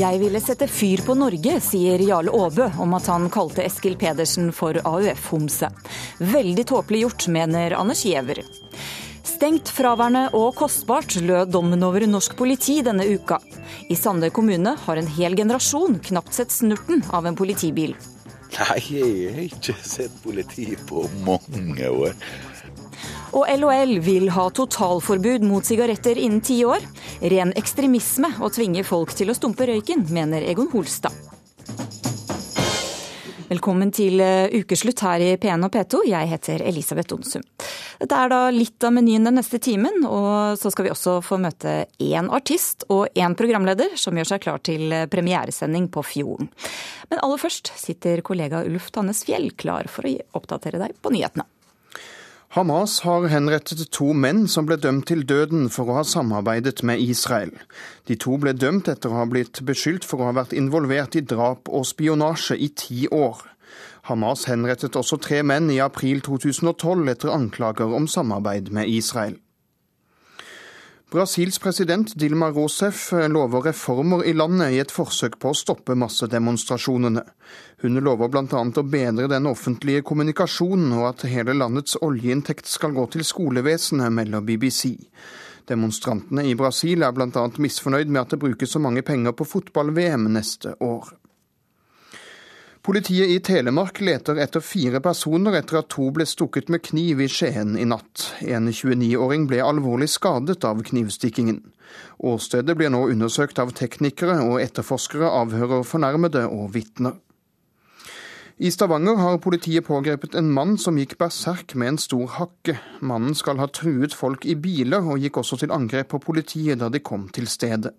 Jeg ville sette fyr på Norge, sier Jarle Aabø om at han kalte Eskil Pedersen for AUF-homse. Veldig tåpelig gjort, mener Anders Giæver. Stengt, fraværende og kostbart, lød dommen over norsk politi denne uka. I Sande kommune har en hel generasjon knapt sett snurten av en politibil. Nei, jeg har ikke sett politi på mange år. Og LHL vil ha totalforbud mot sigaretter innen ti år. Ren ekstremisme å tvinge folk til å stumpe røyken, mener Egon Holstad. Velkommen til eh, ukeslutt her i P1 og P2. Jeg heter Elisabeth Onsum. Dette er da litt av menyen den neste timen, og så skal vi også få møte én artist og én programleder som gjør seg klar til premieresending på Fjorden. Men aller først sitter kollega Ulf Tannes Fjell klar for å oppdatere deg på nyhetene. Hamas har henrettet to menn som ble dømt til døden for å ha samarbeidet med Israel. De to ble dømt etter å ha blitt beskyldt for å ha vært involvert i drap og spionasje i ti år. Hamas henrettet også tre menn i april 2012 etter anklager om samarbeid med Israel. Brasils president Dilma Rousef lover reformer i landet i et forsøk på å stoppe massedemonstrasjonene. Hun lover bl.a. å bedre den offentlige kommunikasjonen, og at hele landets oljeinntekt skal gå til skolevesenet, melder BBC. Demonstrantene i Brasil er bl.a. misfornøyd med at det brukes så mange penger på fotball-VM neste år. Politiet i Telemark leter etter fire personer etter at to ble stukket med kniv i Skien i natt. En 29-åring ble alvorlig skadet av knivstikkingen. Åstedet blir nå undersøkt av teknikere, og etterforskere avhører fornærmede og vitner. I Stavanger har politiet pågrepet en mann som gikk berserk med en stor hakke. Mannen skal ha truet folk i biler, og gikk også til angrep på politiet da de kom til stedet.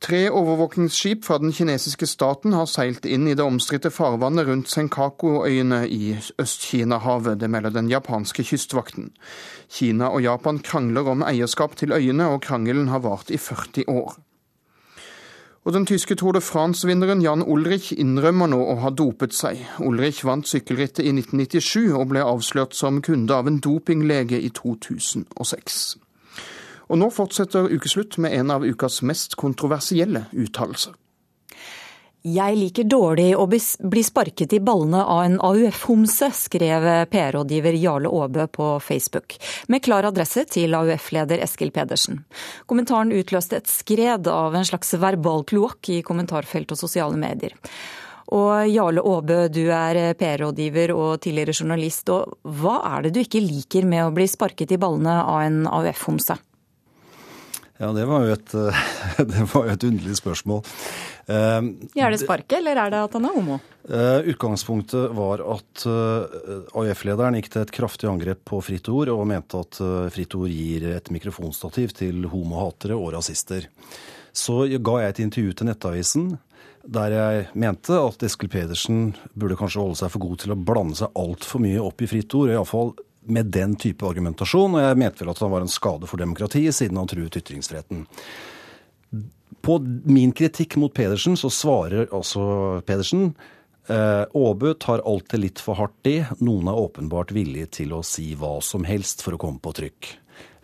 Tre overvåkningsskip fra den kinesiske staten har seilt inn i det omstridte farvannet rundt Senkaku-øyene i Øst-Kina-havet. Det melder den japanske kystvakten. Kina og Japan krangler om eierskap til øyene, og krangelen har vart i 40 år. Og Den tyske Tour de France-vinneren Jan Ulrich innrømmer nå å ha dopet seg. Ulrich vant sykkelrittet i 1997 og ble avslørt som kunde av en dopinglege i 2006. Og nå fortsetter ukeslutt med en av ukas mest kontroversielle uttalelser. Jeg liker dårlig å bli sparket i ballene av en AUF-homse, skrev PR-rådgiver Jarle Aabø på Facebook, med klar adresse til AUF-leder Eskil Pedersen. Kommentaren utløste et skred av en slags verbal kloakk i kommentarfelt og sosiale medier. Og Jarle Aabø, du er PR-rådgiver og tidligere journalist. Og hva er det du ikke liker med å bli sparket i ballene av en AUF-homse? Ja, det var jo et, det var jo et underlig spørsmål. Uh, er det sparket, eller er det at han er homo? Uh, utgangspunktet var at eh, AUF-lederen gikk til et kraftig angrep på Fritt Ord, og mente at Fritt Ord gir et mikrofonstativ til homohatere og rasister. Så ga jeg et intervju til Nettavisen der jeg mente at Eskil Pedersen burde kanskje holde seg for god til å blande seg altfor mye opp i Fritt Ord, og iallfall med den type argumentasjon, og jeg mente vel at han var en skade for demokratiet, siden han truet ytringsfriheten. På min kritikk mot Pedersen så svarer altså Pedersen Aabø eh, tar alltid litt for hardt i. Noen er åpenbart villige til å si hva som helst for å komme på trykk.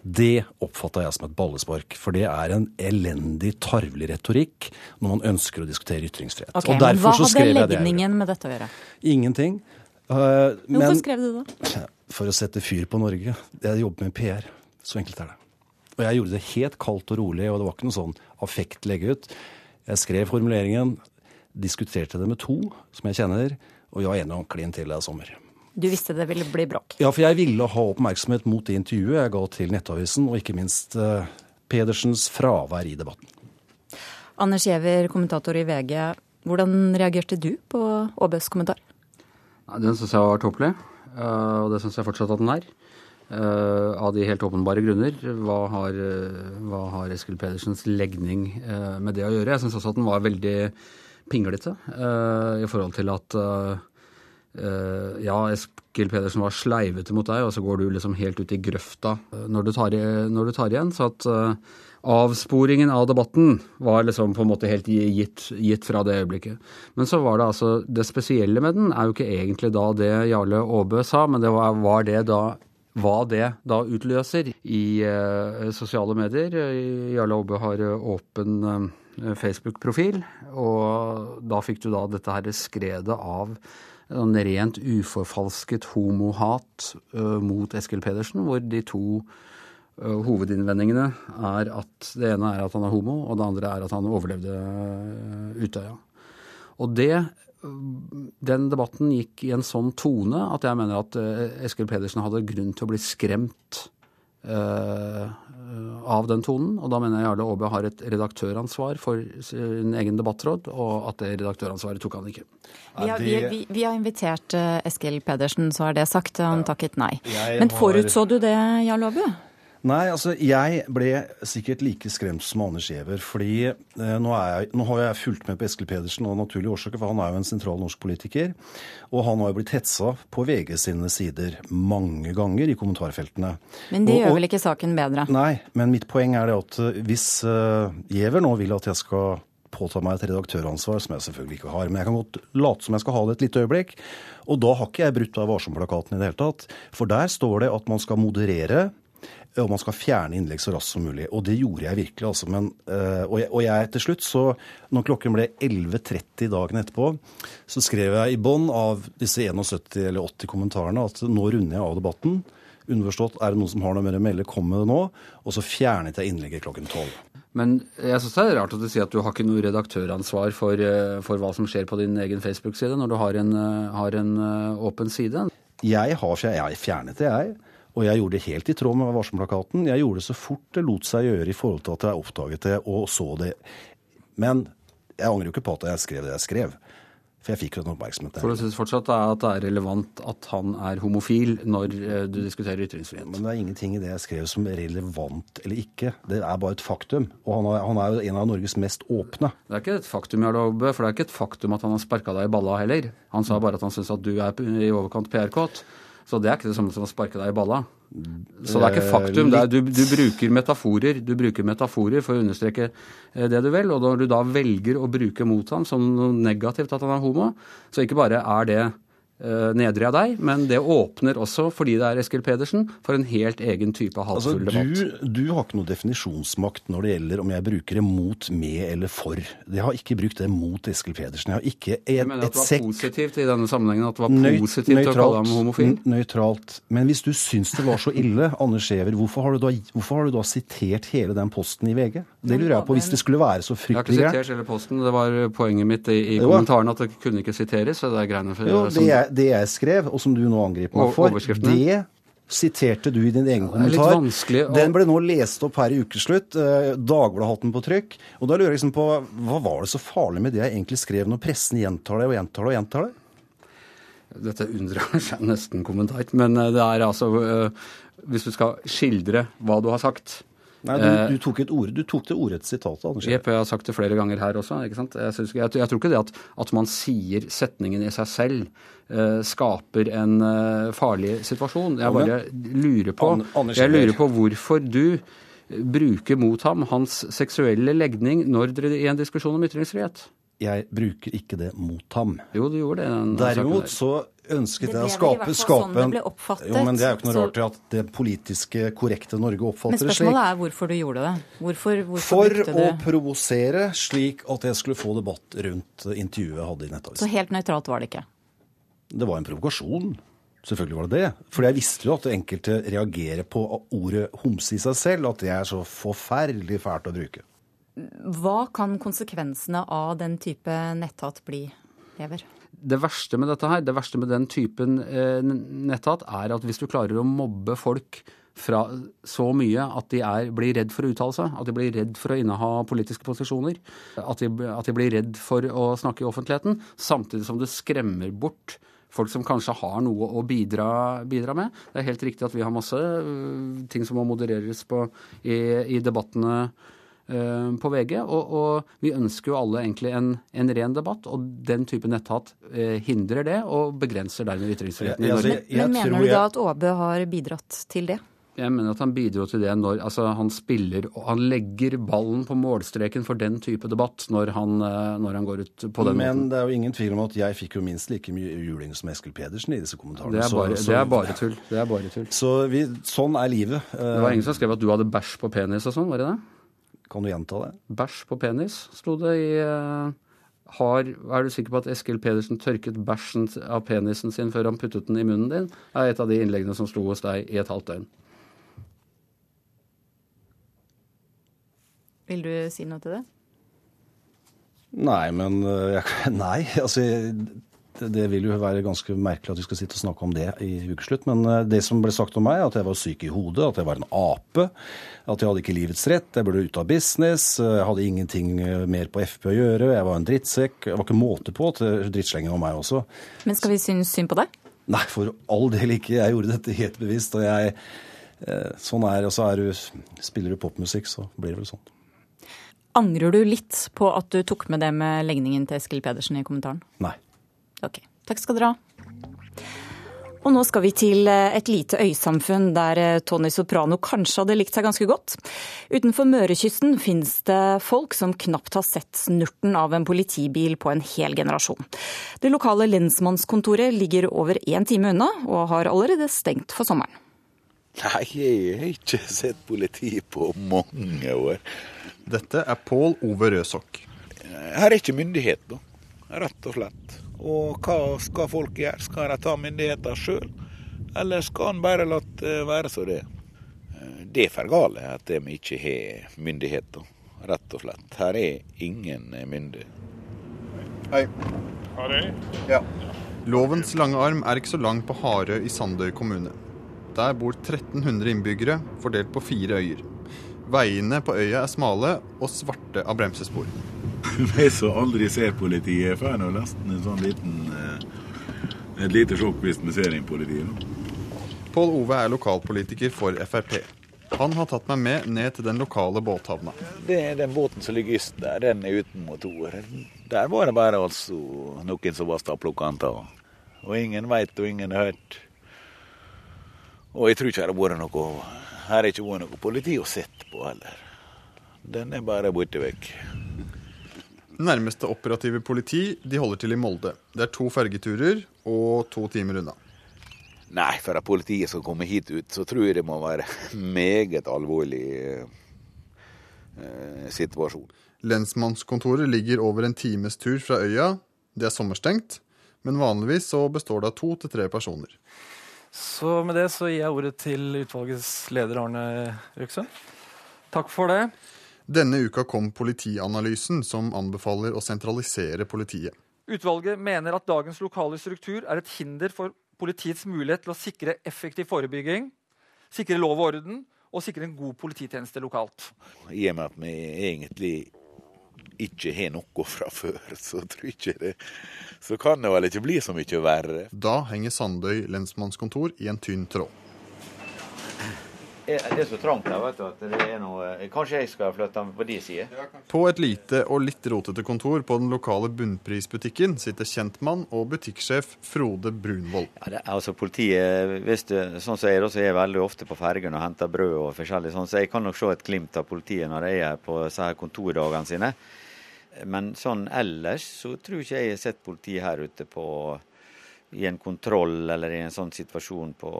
Det oppfatta jeg som et ballespark, for det er en elendig, tarvelig retorikk når man ønsker å diskutere ytringsfrihet. Okay, men Hva hadde legningen med dette å gjøre? Ingenting. Uh, Hvorfor men, skrev du det? For å sette fyr på Norge. Jeg jobber med PR. Så enkelt er det. Og jeg gjorde det helt kaldt og rolig, og det var ikke noe sånn affekt legge ut. Jeg skrev formuleringen, diskuterte det med to som jeg kjenner, og vi var enige om klin til det i sommer. Du visste det ville bli bråk? Ja, for jeg ville ha oppmerksomhet mot det intervjuet jeg ga til Nettavisen, og ikke minst uh, Pedersens fravær i debatten. Anders Giæver, kommentator i VG. Hvordan reagerte du på Åbøs kommentar? Den syns jeg var tåpelig, eh, og det syns jeg fortsatt at den er. Uh, av de helt åpenbare grunner. Hva har, uh, hva har Eskil Pedersens legning uh, med det å gjøre? Jeg syns også at den var veldig pinglete i forhold til at ja, Eskil Pedersen var sleivete mot deg, og så går du liksom helt ut i grøfta når du tar, når du tar igjen. Så at avsporingen av debatten var liksom på en måte helt gitt, gitt, fra det øyeblikket. Men så var det altså Det spesielle med den er jo ikke egentlig da det Jarle Aabø sa, men det var, var det da hva det da utløser i eh, sosiale medier. Jarle Aabø har åpen eh, Facebook-profil, og da fikk du da dette her skredet av en rent uforfalsket homohat eh, mot Eskil Pedersen, hvor de to hovedinnvendingene er at det ene er at han er homo, og det andre er at han overlevde Utøya. Og det den debatten gikk i en sånn tone at jeg mener at eh, Eskil Pedersen hadde grunn til å bli skremt uh, av den tonen. Og da mener jeg Jarle Aabe har et redaktøransvar for sin egen debattråd, og at det redaktøransvaret tok han ikke. Vi har, vi, vi, vi har invitert eh, Eskil Pedersen, så er det sagt. Han takket nei. Men forutså du det, Jarle Aabe? Nei, altså jeg ble sikkert like skremt som Anders Giæver. fordi eh, nå, jeg, nå, har jeg fulgt med på Eskil Pedersen av naturlige årsaker, for han er jo en sentral norsk politiker. Og han har jo blitt hetsa på VG sine sider mange ganger i kommentarfeltene. Men det og, gjør vel ikke saken bedre? Nei, men mitt poeng er det at eh, hvis uh, Giæver nå vil at jeg skal påta meg et redaktøransvar, som jeg selvfølgelig ikke har. Men jeg kan godt late som jeg skal ha det et lite øyeblikk. Og da har ikke jeg brutt av Varsom-plakaten i det hele tatt. For der står det at man skal moderere og man skal fjerne innlegg så raskt som mulig. Og det gjorde jeg virkelig, altså. Men, uh, og, jeg, og, jeg, til slutt, så når klokken ble 11.30 dagen etterpå, så skrev jeg i bånn av disse 71 eller 80 kommentarene at nå runder jeg av debatten. Underforstått, er det noen som har noe mer å melde, kom med det nå. Og så fjernet jeg innlegget klokken 12. Men jeg synes det er rart at du sier at du har ikke noe redaktøransvar for, eh, for hva som skjer på din egen Facebook-side, når du har en, eh, har en åpen side. Jeg har jeg fjernet det, jeg. Og jeg gjorde det helt i tråd med varselplakaten. Jeg gjorde det så fort det lot seg gjøre i forhold til at jeg oppdaget det og så det. Men jeg angrer jo ikke på at jeg skrev det jeg skrev. For jeg fikk jo den oppmerksomheten. For du syns fortsatt at det er relevant at han er homofil når eh, du diskuterer ytringsfrihet? Men det er ingenting i det jeg skrev som er relevant eller ikke. Det er bare et faktum. Og han er, han er jo en av Norges mest åpne. Det er ikke et faktum, Jarlobbe, for det er ikke et faktum at han har sparka deg i balla heller. Han sa bare at han syns at du er i overkant PR-kåt. Så det er ikke det samme som å sparke deg i balla. Så det er ikke faktum. Er, du, du, bruker metaforer Du bruker metaforer for å understreke eh, det du vil. Og når du da velger å bruke mot ham som noe negativt at han er homo, så ikke bare er det Eh, nedre av deg, men det åpner også, fordi det er Eskil Pedersen, for en helt egen type hatefull altså, du, Du, har ikke noe definisjonsmakt når det gjelder om jeg bruker det mot, med eller for. Jeg har ikke brukt det mot Eskil Pedersen. Jeg har ikke et, jeg mener at det var positivt i denne sammenhengen at det var positivt nøytralt, å kalle ham homofil? Nøytralt. Men hvis du syns det var så ille, Anders Giæver, hvorfor, har du da, hvorfor har du da sitert hele den posten i VG? Det lurer jeg på, hvis det skulle være så fryktelig gærent. Jeg har ikke sitert hele posten. Det var poenget mitt i, i kommentaren at det kunne ikke siteres. så det er greiene for, jo, det, jeg, det jeg skrev, og som du nå angriper meg for, det siterte du i din egen kommentar. Og... Den ble nå lest opp her i ukeslutt. Eh, Dagbladet har hatt den på trykk. Og da lurer jeg liksom på, hva var det så farlig med det jeg egentlig skrev når pressen gjentar det og gjentar det og gjentar det? Dette undrer seg nesten kommentar. Men eh, det er altså eh, Hvis du skal skildre hva du har sagt, Nei, du, du, tok et ord, du tok det ordrette sitatet. Anders. Jepp, jeg har sagt det flere ganger her også. ikke sant? Jeg, synes, jeg, jeg tror ikke det at, at, man sier setningen i seg selv uh, skaper en uh, farlig situasjon. Jeg bare lurer på, jeg lurer på hvorfor du bruker mot ham hans seksuelle legning når dere i en diskusjon om ytringsfrihet. Jeg bruker ikke det mot ham. Jo, du gjorde det. Derimot så ønsket jeg å skape, skape sånn det Jo, men Det er jo ikke noe rart at det politiske, korrekte Norge oppfatter det slik. Men spørsmålet er hvorfor du gjorde det. Hvorfor, hvorfor For å provosere, slik at jeg skulle få debatt rundt intervjuet jeg hadde i Nettavisen. Så helt nøytralt var det ikke? Det var en provokasjon. Selvfølgelig var det det. For jeg visste jo at enkelte reagerer på ordet homse i seg selv, at det er så forferdelig fælt å bruke. Hva kan konsekvensene av den type netthat bli, Lever? Det verste med dette her, det verste med den typen eh, netthat, er at hvis du klarer å mobbe folk fra så mye at de er, blir redd for å uttale seg, at de blir redd for å inneha politiske posisjoner, at de, at de blir redd for å snakke i offentligheten, samtidig som du skremmer bort folk som kanskje har noe å bidra, bidra, med. Det er helt riktig at vi har masse uh, ting som må modereres på i, i debattene eh, på VG. Og, og, vi ønsker jo alle egentlig en, en ren debatt, og den type netthat eh, hindrer det og begrenser dermed ytringsfriheten i Norge. Men mener du da at Åbe har bidratt til det? Jeg mener at han bidro til det når altså, han spiller og Han legger ballen på målstreken for den type debatt når han, eh, når han går ut på den Men måten. Men det er jo ingen tvil om at jeg fikk jo minst like mye juling som Eskil Pedersen i disse kommentarene. Det er bare, så, det er bare tull. Det er bare tull. Så vi, sånn er livet. Det var ingen som skrev at du hadde bæsj på penis og sånn, var det det? Kan du gjenta det? Bæsj på penis, sto det i uh, har, Er du sikker på at Eskil Pedersen tørket bæsjen av penisen sin før han puttet den i munnen din? Er et av de innleggene som sto hos deg i et halvt døgn. Vil du si noe til det? Nei, men eh, jeg, Nei. Altså, det, det vil jo være ganske merkelig at vi skal sitte og snakke om det i ukeslutt. Men eh, det som ble sagt om meg, at jeg var syk i hodet, at jeg var en ape, at jeg hadde ikke livets rett, jeg burde ut av business, eh, jeg hadde ingenting mer på FP å gjøre, jeg var en drittsekk. Det var ikke måte på til drittslenging om meg også. Men skal vi synes synd på deg? Nei, for all del ikke. Jeg gjorde dette helt bevisst. og jeg Sånn er, og så er du, spiller du popmusikk, så blir det vel sånn. Angrer du litt på at du tok med det med legningen til Eskil Pedersen i kommentaren? Nei. Ok. Takk skal dere ha. Og nå skal vi til et lite øysamfunn der Tony Soprano kanskje hadde likt seg ganske godt. Utenfor Mørekysten finnes det folk som knapt har sett snurten av en politibil på en hel generasjon. Det lokale lensmannskontoret ligger over én time unna, og har allerede stengt for sommeren. Nei, jeg har ikke sett politi på mange år. Dette er Pål Ove Røsok. Her er ikke myndighet, da. Rett og slett. Og hva skal folk gjøre? Skal de ta myndigheter sjøl, eller skal en bare la det være så det? Det er for gale at de ikke har myndigheter, rett og slett. Her er ingen myndig. Hei. Harøy? Ja. Lovens lange arm er ikke så lang på Harøy i Sandøy kommune. Der bor 1300 innbyggere, fordelt på fire øyer. Veiene på øya er smale og svarte av bremsespor. Vi som aldri ser politiet, får nå nesten en sånn liten et lite sjokk hvis vi ser inn politiet. Pål Ove er lokalpolitiker for Frp. Han har tatt meg med ned til den lokale båthavna. Det er Den båten som ligger yst der, den er uten motor. Der var det bare altså noen som var stapplukkende. av. Og ingen veit og ingen har hørt. Og jeg tror ikke det har vært noe Her har ikke vært noe politi å sette på heller. Den er bare borte vekk. Nærmeste operative politi de holder til i Molde. Det er to fergeturer og to timer unna. Nei, for at politiet skal komme hit ut, så tror jeg det må være meget alvorlig eh, situasjon. Lensmannskontoret ligger over en times tur fra øya. Det er sommerstengt, men vanligvis så består det av to til tre personer. Så med det så gir jeg ordet til utvalgets leder Arne Røksund. Takk for det. Denne uka kom Politianalysen, som anbefaler å sentralisere politiet. Utvalget mener at dagens lokale struktur er et hinder for politiets mulighet til å sikre effektiv forebygging, sikre lov og orden og sikre en god polititjeneste lokalt. I og med at vi egentlig ikke har noe fra før, så tror jeg ikke det Så kan det vel ikke bli så mye verre. Da henger Sandøy lensmannskontor i en tynn tråd. Det er så trangt her, vet du, at det er noe Kanskje jeg skal flytte meg på de sider? På et lite og litt rotete kontor på den lokale bunnprisbutikken sitter kjentmann og butikksjef Frode Brunvoll. Ja, det, altså politiet, hvis du, sånn som jeg er, så er jeg veldig ofte på fergen og henter brød og forskjellig sånn, så jeg kan nok se et glimt av politiet når jeg er på kontordagene sine. Men sånn ellers så tror ikke jeg har sett politiet her ute på i en kontroll eller i en sånn situasjon på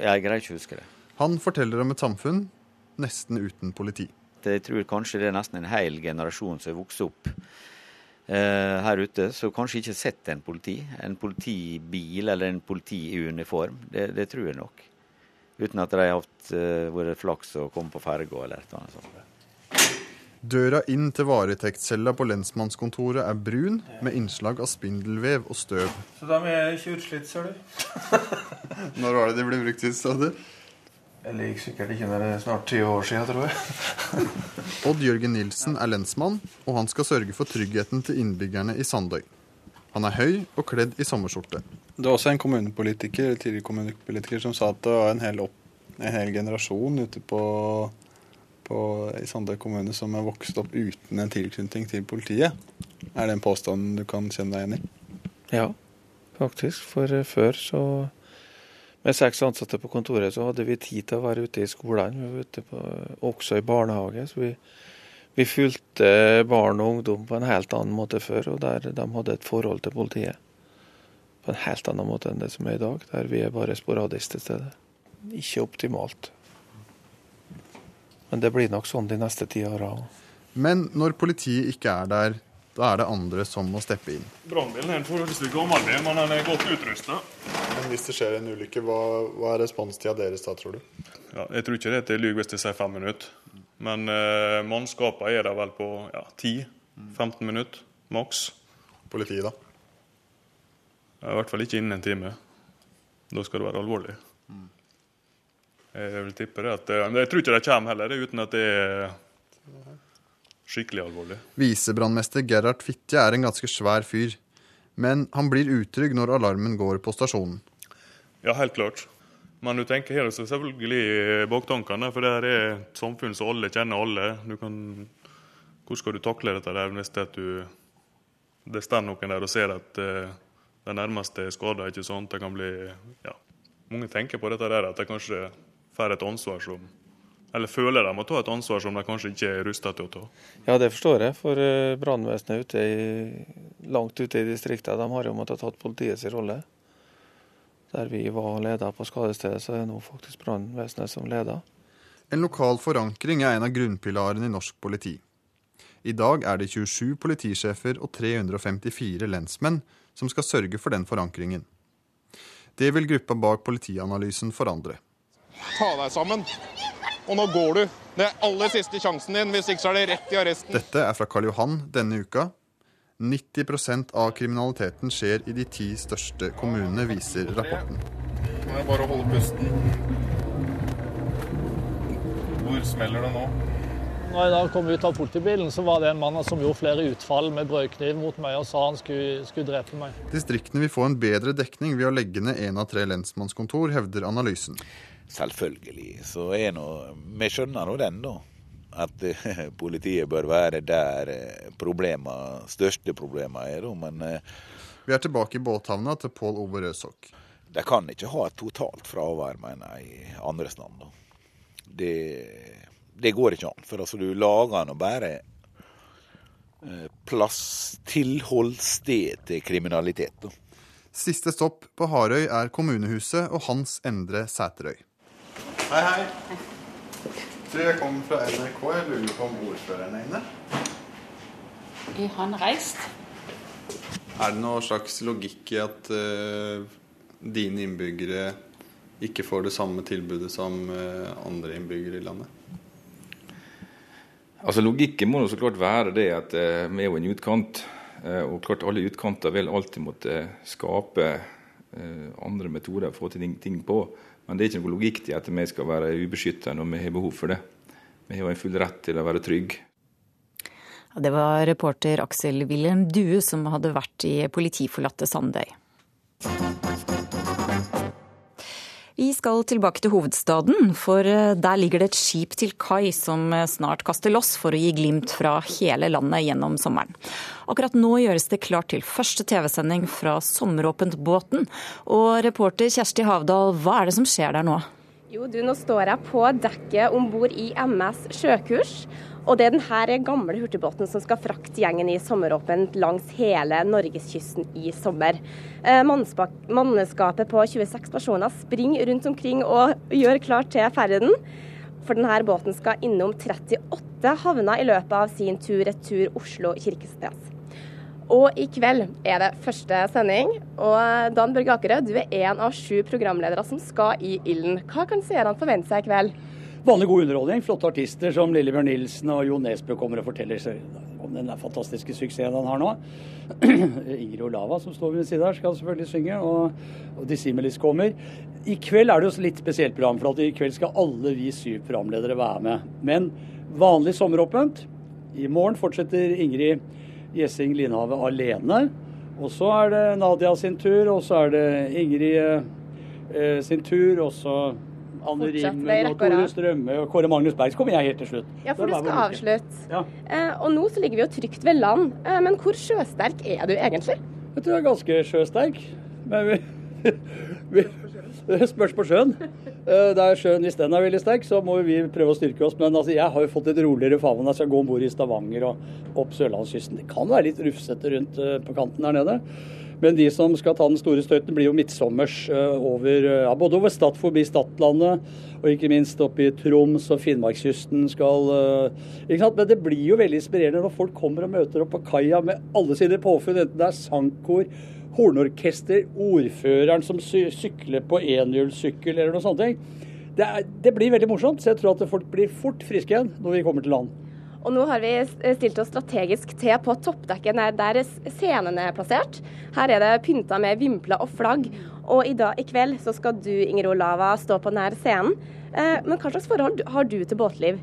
Jeg greier ikke å huske det. Han forteller om et samfunn nesten uten politi. Jeg tror kanskje det er nesten en hel generasjon som har vokst opp eh, her ute, som kanskje ikke har sett en politi. En politibil eller en politi i uniform. Det, det tror jeg nok. Uten at de har hatt eh, vært flaks og kommet på ferga eller et eller annet sånt. Døra inn til varetektscella på lensmannskontoret er brun, med innslag av spindelvev og støv. Så de er ikke utslitt, ser du. Når var det de ble brukt sist, sa du? Jeg liker sikkert ikke når det er snart 20 år siden, tror jeg. Odd Jørgen Nilsen er lensmann, og han skal sørge for tryggheten til innbyggerne i Sandøy. Han er høy og kledd i sommerskjorte. Det var også en kommunepolitiker, tidligere kommunepolitiker som sa at det var en hel, opp, en hel generasjon ute på på, i Sandøy kommune som er vokst opp uten en tilknytning til politiet. Er det en påstand du kan kjenne deg igjen i? Ja, faktisk. For eh, før så med seks ansatte på kontoret så hadde vi tid til å være ute i skolene, ute på, også i barnehage. så vi, vi fulgte barn og ungdom på en helt annen måte før, og der de hadde et forhold til politiet. På en helt annen måte enn det som er i dag, der vi er bare sporadisk til stede. Ikke optimalt. Men det blir nok sånn de neste ti åra òg. Men når politiet ikke er der, da er det andre som må steppe inn. Brannbilen er en forholdsvis gammel men den er godt utrusta. Men hvis det skjer en ulykke, hva, hva er responstida deres da, tror du? Ja, jeg tror ikke det er lyver hvis jeg sier fem minutter. Men eh, mannskapene er der vel på ja, 10-15 minutter maks. Politiet, da? I hvert fall ikke innen en time. Da skal det være alvorlig. Jeg vil tippe det at eh, Jeg tror ikke de kommer heller, uten at det er skikkelig alvorlig. Visebrannmester Gerhard Fitje er en ganske svær fyr. Men han blir utrygg når alarmen går på stasjonen. Ja, helt klart. Men du tenker her selvfølgelig baktankene, for det her er et samfunn som alle kjenner alle. Du kan, hvordan skal du takle dette der hvis det, du, det står noen der og ser at uh, den nærmeste er skada? Det kan bli, ja. Mange tenker på dette der, at det kanskje får et ansvar som eller føler de må ta et ansvar som de kanskje ikke er rusta til å ta? Ja, det forstår jeg. For uh, brannvesenet ute langt ute i distriktene de har jo måttet tatt politiets rolle. Der vi var leder på skadestedet, så er det nå faktisk brannvesenet som leder. En lokal forankring er en av grunnpilarene i norsk politi. I dag er det 27 politisjefer og 354 lensmenn som skal sørge for den forankringen. Det vil gruppa bak Politianalysen forandre. Ta deg sammen. Og nå går du. Det er aller siste sjansen din, hvis ikke så er det rett i arresten. Dette er fra Karl Johan denne uka. 90% av kriminaliteten skjer i de ti største kommunene, viser rapporten. Nå er det bare å holde pusten. Hvor smeller det nå? Når jeg da kom ut av politibilen, så var det en mann som gjorde flere utfall med brødkniv mot meg og sa han skulle, skulle drepe meg. Distriktene vil få en bedre dekning ved å legge ned én av tre lensmannskontor, hevder analysen. Selvfølgelig. Så er nå Vi skjønner nå den, da. At eh, politiet bør være der eh, største problemene er, da. Men eh, Vi er tilbake i båthavna til Pål Ove Røsok. de kan ikke ha et totalt fravær, mener jeg, i andres navn. da. Det, det går ikke an. For altså, du lager nå bare plass, tilholdssted til kriminalitet. da. Siste stopp på Harøy er kommunehuset og Hans Endre Sæterøy. Hei, hei. Du, jeg kommer fra NRK. Jeg lurer på om ordføreren er inne. Er han reist? Er det noe slags logikk i at uh, dine innbyggere ikke får det samme tilbudet som uh, andre innbyggere i landet? Altså Logikken må jo så klart være det at uh, vi er jo en utkant. Og klart alle utkanter vil alltid måtte skape eh, andre metoder for å få ting, ting på. Men det er ikke noe logikk til at vi skal være ubeskyttet når vi har behov for det. Vi har en full rett til å være trygg. Ja, Det var reporter Aksel Wilhelm Due som hadde vært i politiforlatte Sandøy. Vi skal tilbake til hovedstaden, for eh, der ligger det et skip til kai som eh, snart kaster loss for å gi glimt fra hele landet gjennom sommeren. Akkurat nå gjøres det klart til første TV-sending fra Sommeråpent-båten. Og reporter Kjersti Havdal, hva er det som skjer der nå? Jo, du, nå står jeg på dekket om bord i MS Sjøkurs. Og det er denne gamle hurtigbåten som skal frakte gjengen i sommeråpent langs hele norgeskysten i sommer. Eh, Mannskapet på 26 personer springer rundt omkring og gjør klart til ferden. For denne båten skal innom 38 havner i løpet av sin tur-retur Oslo-Kirkesnes. Og i kveld er det første sending. Og Dan Børge Akerød, du er en av sju programledere som skal i ilden. Hva kan seerne forvente seg i kveld? Vanlig god underholdning. Flotte artister som Lillebjørn Nilsen og Jo Nesbø kommer og forteller seg om den fantastiske suksessen han har nå. Ingrid Olava, som står ved siden her, skal selvfølgelig synge. Og, og Dissimilis kommer. I kveld er det jo litt spesielt program, for i kveld skal alle vi syv programledere være med. Men vanlig sommeråpent. I morgen fortsetter Ingrid Gjessing Linhave alene. Og så er det Nadia sin tur, og så er det Ingrid eh, sin tur, og så Anne og Tore. Strømme og Kåre Magnus Berg. Så kommer jeg helt til slutt. Ja, for du skal avslutte. Ja. Eh, og nå så ligger vi jo trygt ved land. Eh, men hvor sjøsterk er du egentlig? Jeg tror jeg er ganske sjøsterk. Men vi, vi, spørs på sjøen. Eh, Der sjøen hvis den er veldig sterk, så må vi prøve å styrke oss. Men altså, jeg har jo fått et roligere favn. Jeg skal gå om bord i Stavanger og opp sørlandskysten. Det kan være litt rufsete rundt eh, på kanten der nede. Men de som skal ta den store støyten, blir jo midtsommers eh, over, eh, ja, både over Stad forbi Stadlandet, og ikke minst oppe i Troms og Finnmarkskysten skal eh, ikke sant? Men det blir jo veldig inspirerende når folk kommer og møter opp på kaia med alle sine påfunn, enten det er sangkor, hornorkester, ordføreren som sy sykler på enhjulssykkel eller noe sånt. Det, er, det blir veldig morsomt, så jeg tror at folk blir fort friske igjen når vi kommer til land. Og nå har vi stilt oss strategisk til på toppdekken der- der scenen er plassert. Her er det pynta med vimpler og flagg. Og i dag i kveld så skal du, Inger Olava, stå på nær scenen. Eh, Men hva slags forhold har du til båtliv?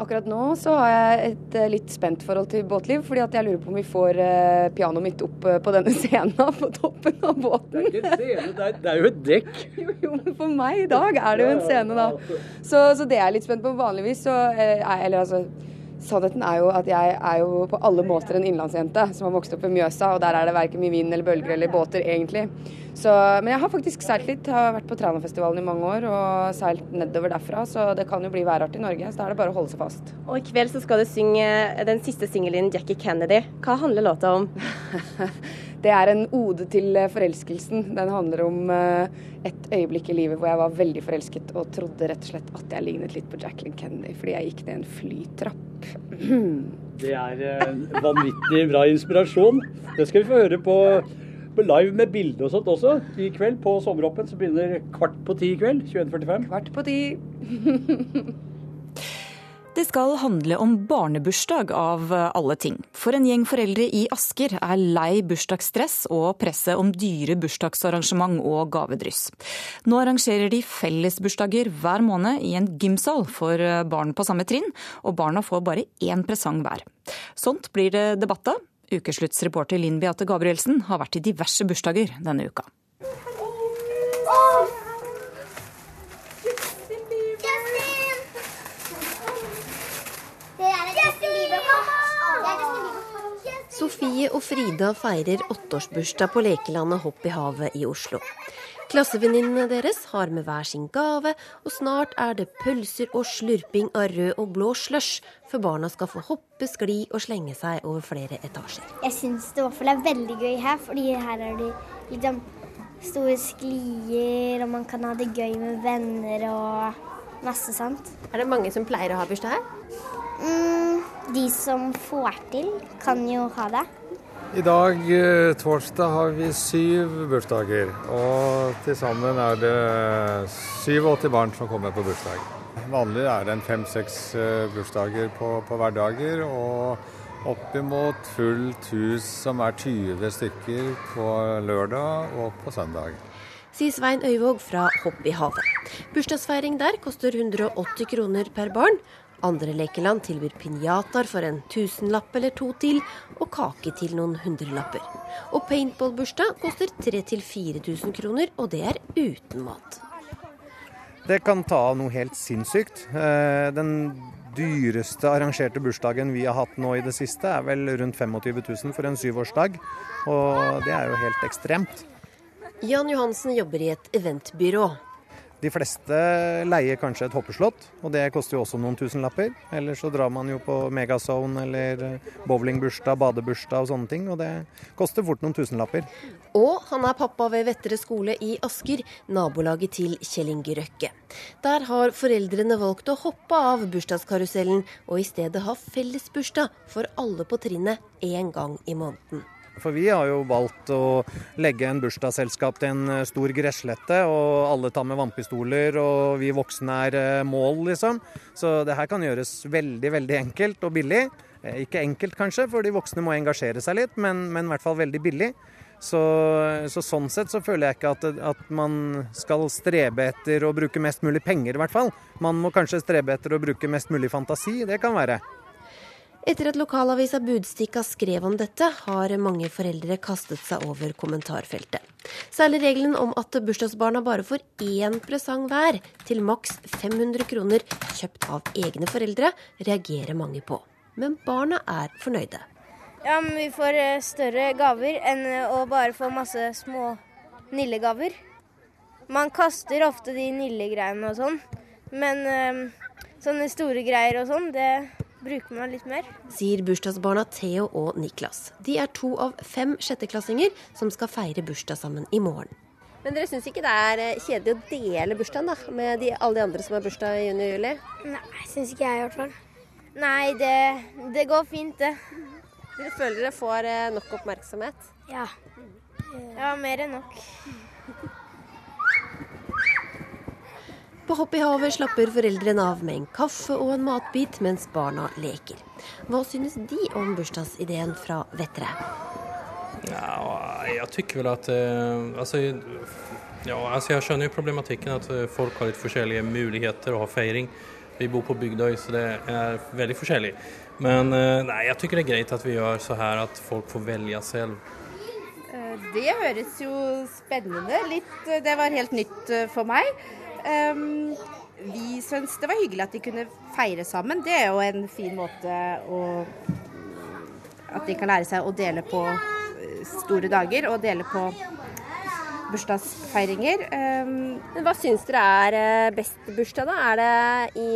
Akkurat nå så har jeg et eh, litt spent forhold til båtliv, fordi at jeg lurer på om vi får eh, pianoet mitt opp eh, på denne scenen på toppen av båten. Det er ikke en scene, det er, det er jo et dekk. Jo, jo, men for meg i dag er det jo en scene, da. Så, så det er jeg litt spent på. Vanligvis så eh, er Eller altså Sannheten er jo at jeg er jo på alle måter en innlandsjente som har vokst opp ved Mjøsa, og der er det verken mye vind eller bølger eller båter, egentlig. Så, men jeg har faktisk seilt litt. Jeg har vært på Trænafestivalen i mange år og seilt nedover derfra, så det kan jo bli værart i Norge. Så da er det bare å holde seg fast. Og i kveld så skal du synge den siste singelen din, 'Jackie Kennedy'. Hva handler låta om? Det er en ode til eh, forelskelsen. Den handler om eh, et øyeblikk i livet hvor jeg var veldig forelsket og trodde rett og slett at jeg lignet litt på Jacqueline Kennedy fordi jeg gikk ned en flytrapp. Det er vanvittig bra inspirasjon. Det skal vi få høre på, live med bilde og sånt også. I kveld på Sommeråpen så begynner kvart på ti i kveld. 21.45. Kvart på ti. Det skal handle om barnebursdag av alle ting. For en gjeng foreldre i Asker er lei bursdagsstress og presset om dyre bursdagsarrangement og gavedryss. Nå arrangerer de fellesbursdager hver måned i en gymsal for barn på samme trinn, og barna får bare én presang hver. Sånt blir det debatt av. Ukesluttsreporter Linn Beate Gabrielsen har vært i diverse bursdager denne uka. Sofie og Frida feirer åtteårsbursdag på lekelandet Hopp i havet i Oslo. Klassevenninnene deres har med hver sin gave, og snart er det pølser og slurping av rød og blå slush, før barna skal få hoppe, skli og slenge seg over flere etasjer. Jeg syns det i hvert fall er veldig gøy her, fordi her er det liksom store sklier, og man kan ha det gøy med venner og masse sånt. Er det mange som pleier å ha bursdag her? Mm, de som får til, kan jo ha det. I dag, eh, torsdag, har vi syv bursdager. Og til sammen er det 87 barn som kommer på bursdag. Vanlig er det en fem-seks eh, bursdager på, på hverdager. Og oppimot fullt hus som er 20 stykker på lørdag og på søndag. Sier Svein Øyvåg fra Hopp i havet. Bursdagsfeiring der koster 180 kroner per barn. Andre lekeland tilbyr pinjataer for en tusenlapp eller to til, og kake til noen hundrelapper. Og paintballbursdag koster 3000-4000 kroner, og det er uten mat. Det kan ta av noe helt sinnssykt. Eh, Den dyreste arrangerte bursdagen vi har hatt nå i det siste, er vel rundt 25 000 for en syvårsdag. Og det er jo helt ekstremt. Jan Johansen jobber i et eventbyrå. De fleste leier kanskje et hoppeslott, og det koster jo også noen tusenlapper. Eller så drar man jo på Megazone eller bowlingbursdag, badebursdag og sånne ting, og det koster fort noen tusenlapper. Og han er pappa ved Vettere skole i Asker, nabolaget til Kjell Inge Røkke. Der har foreldrene valgt å hoppe av bursdagskarusellen, og i stedet ha fellesbursdag for alle på trinnet én gang i måneden. For vi har jo valgt å legge en bursdagsselskap til en eh, stor gresslette, og alle tar med vannpistoler, og vi voksne er eh, mål, liksom. Så det her kan gjøres veldig, veldig enkelt og billig. Eh, Ikke enkelt kanskje, for de voksne må engasjere seg litt, men, men i hvert fall veldig billig. Så, så sånn sett så føler jeg ikke at, at man skal strebe etter å bruke mest mulig penger, i hvert fall. Man må kanskje strebe etter å bruke mest mulig fantasi, det kan være. Etter at lokalavisa Budstikka skrev om dette, har mange foreldre kastet seg over kommentarfeltet. Særlig regelen om at bursdagsbarna bare får én presang hver, til maks 500 kroner, kjøpt av egne foreldre, reagerer mange på. Men barna er fornøyde. Ja, men vi får eh, større gaver enn eh, å bare få masse små nillegaver. Man kaster ofte de nillegreiene og sånn, men øh, sånne store greier og sånn, det bruker man litt mer. Sier bursdagsbarna Theo og Niklas. De er to av fem sjetteklassinger som skal feire bursdag sammen i morgen. Men dere syns ikke det er eh, kjedelig å dele bursdagen da, med de, alle de andre som har bursdag i juni og juli? Nei, syns ikke jeg i hvert fall. Nei, det, det går fint, det. Dere føler dere får eh, nok oppmerksomhet? Ja. Ja, mer enn nok. På Hopp i havet slapper foreldrene av med en kaffe og en matbit mens barna leker. Hva synes de om bursdagsideen fra Vettre? Ja, jeg tycker vel at eh, alltså, ja, altså Jeg skjønner jo problematikken at eh, folk har litt forskjellige muligheter å ha feiring. Vi bor på Bygdøy, så det er veldig forskjellig. Men eh, nei, jeg syns det er greit at vi gjør så her at folk får velge selv. Det høres jo spennende litt. Det var helt nytt for meg. Um, vi syns det var hyggelig at de kunne feire sammen. Det er jo en fin måte å At de kan lære seg å dele på store dager og dele på bursdagsfeiringer. Um, Men Hva syns dere er best bursdag, da? Er det i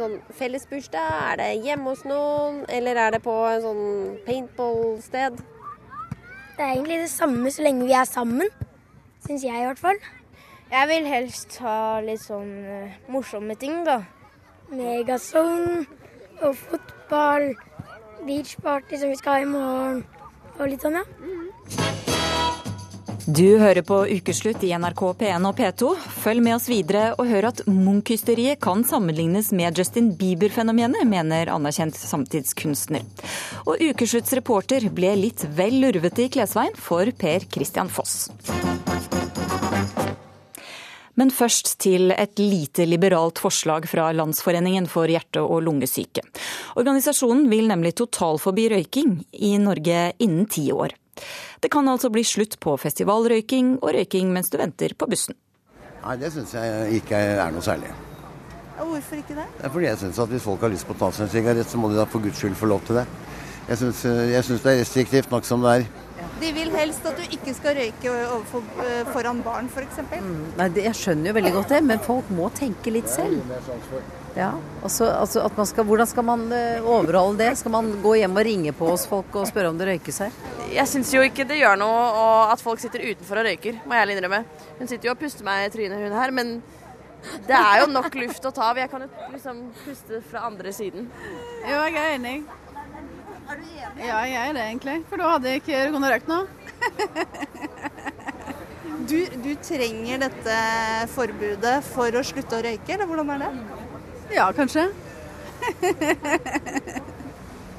sånn fellesbursdag? Er det hjemme hos noen? Eller er det på en sånn paintball-sted? Det er egentlig det samme så lenge vi er sammen, syns jeg i hvert fall. Jeg vil helst ha litt sånn uh, morsomme ting, da. Megazone og fotball, beachparty som vi skal ha i morgen, og litt sånn, ja. Du hører på Ukeslutt i NRK P1 og P2. Følg med oss videre og hør at Munch-hysteriet kan sammenlignes med Justin Bieber-fenomenet, mener anerkjent samtidskunstner. Og Ukeslutts reporter ble litt vel lurvete i klesveien for Per Christian Foss. Men først til et lite liberalt forslag fra Landsforeningen for hjerte- og lungesyke. Organisasjonen vil nemlig totalforby røyking i Norge innen ti år. Det kan altså bli slutt på festivalrøyking og røyking mens du venter på bussen. Nei, det syns jeg ikke er noe særlig. Hvorfor ikke det? Det er fordi jeg syns at hvis folk har lyst på å ta seg en sigarett, så må de da for guds skyld få lov til det. Jeg syns det er restriktivt nok som det er. De vil helst at du ikke skal røyke overfor, foran barn, f.eks. Mm, nei, det, jeg skjønner jo veldig godt det, men folk må tenke litt selv. Ja, altså, altså at man skal, Hvordan skal man overholde det? Skal man gå hjem og ringe på oss folk og spørre om det røykes her? Jeg syns jo ikke det gjør noe at folk sitter utenfor og røyker, må jeg ærlig innrømme. Hun sitter jo og puster meg i trynet, hun her, men det er jo nok luft å ta av. Jeg kan jo liksom puste fra andre siden. Jo, jeg er enig. Er du enig? Ja, jeg er det egentlig. For da hadde jeg ikke kunnet røykt noe. du, du trenger dette forbudet for å slutte å røyke, eller hvordan er det? Ja, kanskje.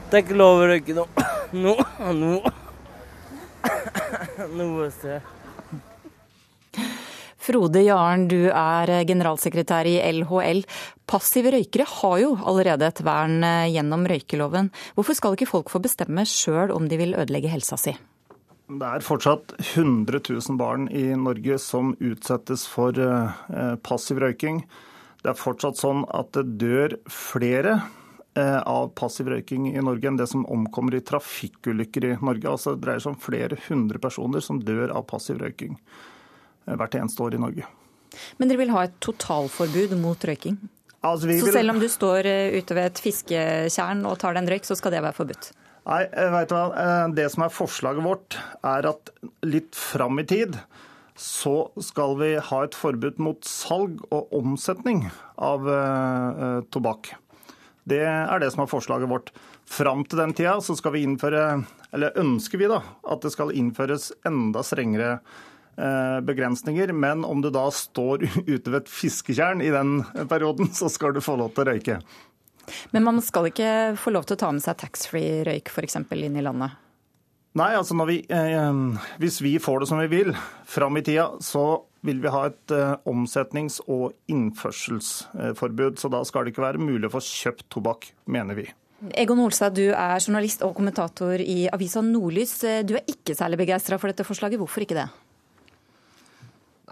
Det er ikke lov å røyke nå. Nå. Nå. Noe sted. Frode Jaren, du er generalsekretær i LHL. Passive røykere har jo allerede et vern gjennom røykeloven. Hvorfor skal ikke folk få bestemme sjøl om de vil ødelegge helsa si? Det er fortsatt 100 000 barn i Norge som utsettes for passiv røyking. Det er fortsatt sånn at det dør flere av passiv røyking i Norge enn det som omkommer i trafikkulykker i Norge. Altså det dreier seg om flere hundre personer som dør av passiv røyking hvert eneste år i Norge. Men dere vil ha et totalforbud mot røyking? Altså, så selv om du står ute ved et fisketjern og tar deg en røyk, så skal det være forbudt? Nei, vet du hva. Det som er forslaget vårt, er at litt fram i tid så skal vi ha et forbud mot salg og omsetning av uh, tobakk. Det er det som er forslaget vårt. Fram til den tida så skal vi innføre, eller ønsker vi da, at det skal innføres enda strengere begrensninger, men om du da står ute ved et fisketjern i den perioden, så skal du få lov til å røyke. Men man skal ikke få lov til å ta med seg taxfree-røyk f.eks. inn i landet? Nei, altså vi, eh, hvis vi får det som vi vil fram i tida, så vil vi ha et eh, omsetnings- og innførselsforbud. Så da skal det ikke være mulig å få kjøpt tobakk, mener vi. Egon Olstad, du er journalist og kommentator i avisa Nordlys. Du er ikke særlig begeistra for dette forslaget. Hvorfor ikke det?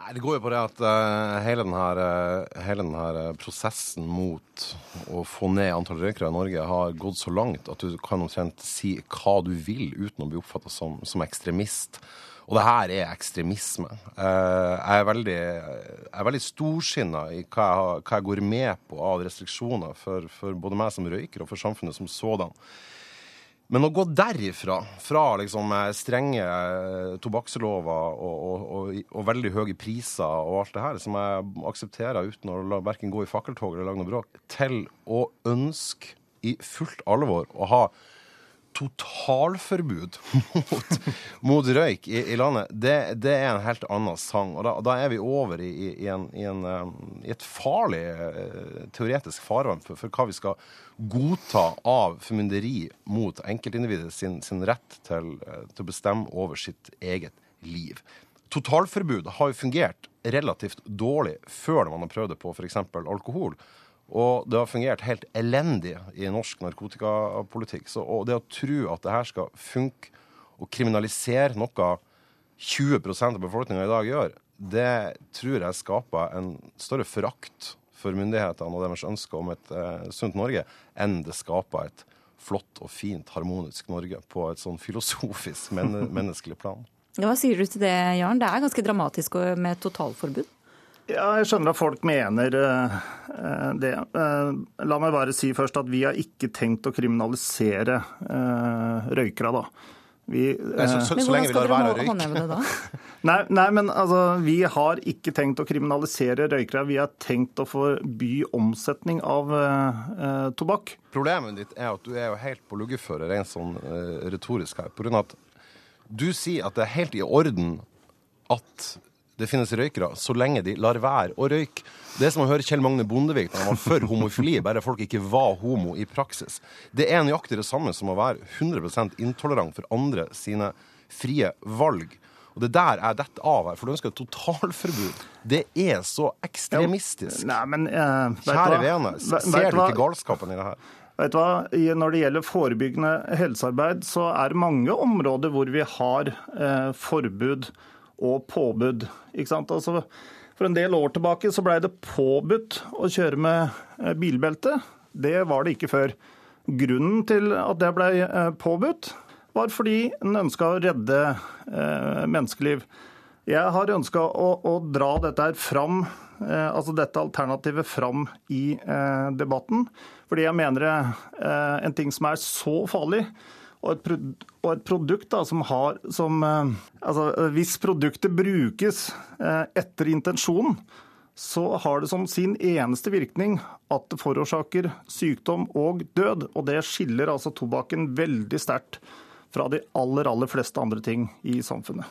Nei, Det går jo på det at uh, hele denne, uh, hele denne prosessen mot å få ned antall røykere i Norge har gått så langt at du kan omtrent si hva du vil uten å bli oppfatta som, som, ekstremist. Og det her er ekstremisme. Uh, jeg er veldig, jeg veldig storsinna i hva jeg, hva jeg, går med på av restriksjoner for, for både meg som røyker og for samfunnet som sådan. Men å gå derifra, fra liksom strenge tobakkslover og, og, og, og, veldig høye priser og alt det her, som jeg aksepterer uten å la verken gå i fakkeltog eller lage noe bråk, til å ønske i fullt alvor å ha totalforbud mot, mot røyk i, i landet, det, det, er en helt annen sang. Og da, da er vi over i, i, en, en, i et farlig uh, teoretisk farvann for, for, hva vi skal godta av formynderi mot enkeltindividet sin, sin rett til, uh, til, å bestemme over sitt eget liv. Totalforbud har jo fungert relativt dårlig før man har prøvd det på f.eks. alkohol. Og det har fungert helt elendig i norsk narkotikapolitikk. Så, og det å tro at det her skal funke og kriminalisere noe 20% av befolkninga i dag gjør, det tror jeg skaper en større forakt for myndighetene og deres ønske om et eh, sunt Norge, enn det skaper et flott og fint, harmonisk Norge på et sånn filosofisk, men menneskelig plan. Hva sier du til det, Jarn? Det er ganske dramatisk med totalforbud? Ja, jeg skjønner at folk mener uh, det. Uh, la meg bare si først at vi har ikke tenkt å kriminalisere uh, røykere, da. Vi, nei, så, så, men hvordan skal dere håndheve det da? nei, nei, men altså, vi har ikke tenkt å kriminalisere røykere. Vi har tenkt å forby omsetning av tobakk. Problemet ditt er at du er jo helt på luggeføre rent sånn retorisk her. På grunn av at du sier at det er helt i orden at det finnes røykere, så lenge de lar være å røyke. Det er som å høre Kjell Magne Bondevik da han var for homofili, bare folk ikke var homo i praksis. Det er nøyaktig det samme som å være 100% intolerant for andre sine frie valg. Og det der er dette av her, for du ønsker et totalforbud. Det er så ekstremistisk. Nei, men, uh, Kjære vene, ser du ikke galskapen i det her? Vet du hva? Når det gjelder forebyggende helsearbeid, så er det mange områder hvor vi har eh, forbud og påbud. Altså, for en del år tilbake så blei det påbudt å kjøre med eh, bilbelte. Det var det ikke før. Grunnen til at det blei eh, påbudt, var fordi en ønska å redde eh, menneskeliv. Jeg har ønska å, å, dra dette fram, altså dette alternativet fram i debatten. Fordi jeg mener en ting som er så farlig, og et, og et produkt da, som har som eh, altså, Hvis produktet brukes eh, etter intensjonen, så har det som sin eneste virkning at det forårsaker sykdom og død. Og det skiller altså tobakken veldig sterkt fra de aller, aller fleste andre ting i samfunnet.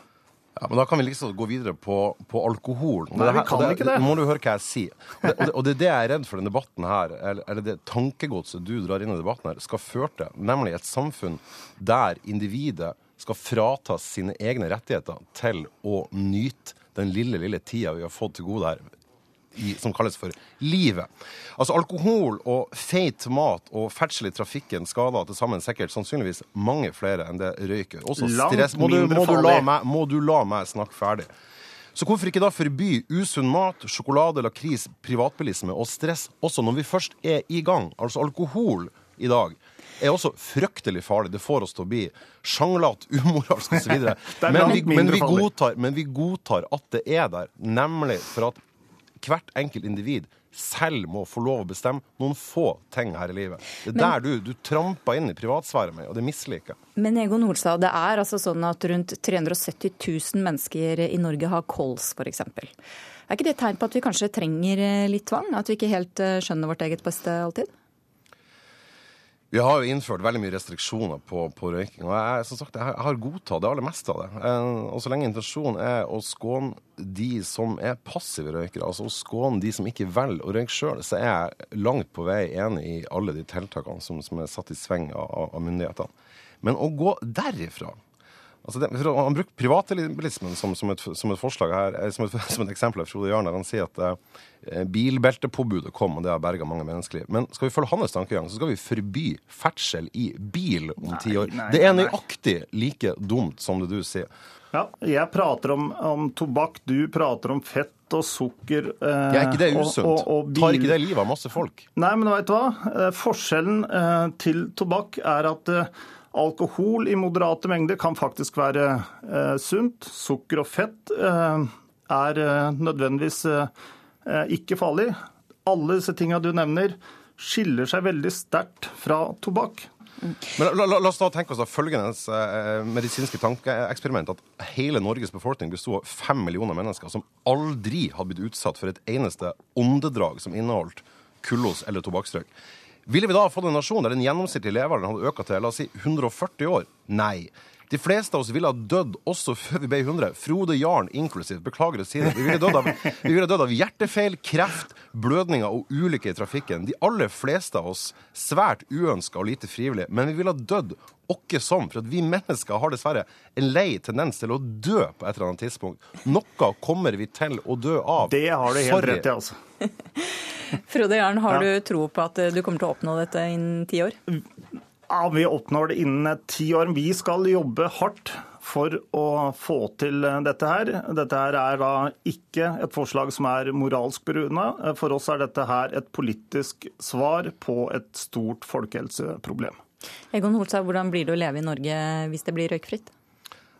Ja, men Da kan vi liksom gå videre på, på alkohol. Nei, vi kan det, ikke det. må du høre hva jeg sier. Og det, og det, er det jeg er redd for denne debatten her, eller det tankegodset du drar inn i debatten her, skal føre til. Nemlig et samfunn der individet skal fratas sine egne rettigheter til å nyte den lille, lille tida vi har fått til gode her i, som kalles for livet. Altså Alkohol og feit mat og ferdsel i trafikken skader til sammen sikkert sannsynligvis mange flere enn det røyker. Også stress. Må du, må, du meg, må du la meg snakke ferdig? Så hvorfor ikke da forby usunn mat, sjokolade, lakris, privatbilisme og stress også når vi først er i gang? Altså alkohol i dag er også fryktelig farlig. Det får oss til å bli sjanglete, umoralsk osv. Men, men, men vi godtar at det er der, nemlig for at hvert enkelt individ selv må få lov å bestemme noen få ting her i livet. Det er men, der du, du tramper inn i privatsfæren min, og det misliker jeg. Men Egon Holstad, det er altså sånn at rundt 370 000 mennesker i Norge har kols, f.eks. Er ikke det et tegn på at vi kanskje trenger litt tvang? At vi ikke helt eh, skjønner vårt eget beste alltid? Vi har jo innført veldig mye restriksjoner på, på røyking. og jeg, som sagt, jeg har godtatt det aller meste av det. Eh, og Så lenge intensjonen er å skåne de som er passive røykere, altså å skåne de som ikke velger å røyke sjøl, så er jeg langt på vei enig i alle de tiltakene som, som er satt i sving av, av myndighetene. Men å gå derifra Altså det, Han bruker privatbilismen som, som, et, som et forslag her, eh, som et, som et eksempel av Frode Jarn. Han sier at eh, bilbeltepåbudet kom, og det har berga mange menneskeliv. Men skal vi følge hans tankegang, så skal vi forby ferdsel i bil om ti år. nei, det er nøyaktig like dumt som det du sier. Ja, jeg prater om, om tobakk, du prater om fett og sukker. Eh, ja, ikke det er usunt? og- og Tar bil- ikke det livet av masse folk? Nei, men vet du hva? Eh, Forskjellen eh, til tobakk er at eh, alkohol i moderate mengder kan faktisk være eh, sunt. Sukker og fett eh, er eh, nødvendigvis eh, eh, ikke farlig. Alle disse tinga du nevner, skiller seg veldig sterkt fra tobakk. Men la, la, la oss da tenke oss da følgende eh, medisinske tankeeksperiment. At hele Norges befolkning besto av fem millioner mennesker som aldri hadde blitt utsatt for et eneste åndedrag som inneholdt kullos eller tobakksrøyk. Ville vi da fått en nasjon der den gjennomsnittlige levealderen hadde økt til la oss si 140 år? Nei. De fleste av oss ville ha dødd også før vi ble 100. Frode Jarn inklusiv. Beklager å si det. Vi ville dødd av, vi død av hjertefeil, kreft, blødninger og ulykker i trafikken. De aller fleste av oss svært uønska og lite frivillige. Men vi ville ha dødd åkke som, for at vi mennesker har dessverre en lei tendens til å dø på et eller annet tidspunkt. Noe kommer vi til å dø av. Det har du helt rett i, altså. Frode Jarn, har Ja. du tro på at du kommer til å oppnå dette innen ti år? Ja, Vi oppnår det innen eh, ti år. Vi skal jobbe hardt for å få til eh, dette her. Dette her er da ikke et forslag som er moralsk begrunna. For oss er dette her et politisk svar på et stort folkehelseproblem. Egon Holstad, hvordan blir det å leve i Norge hvis det blir røykfritt?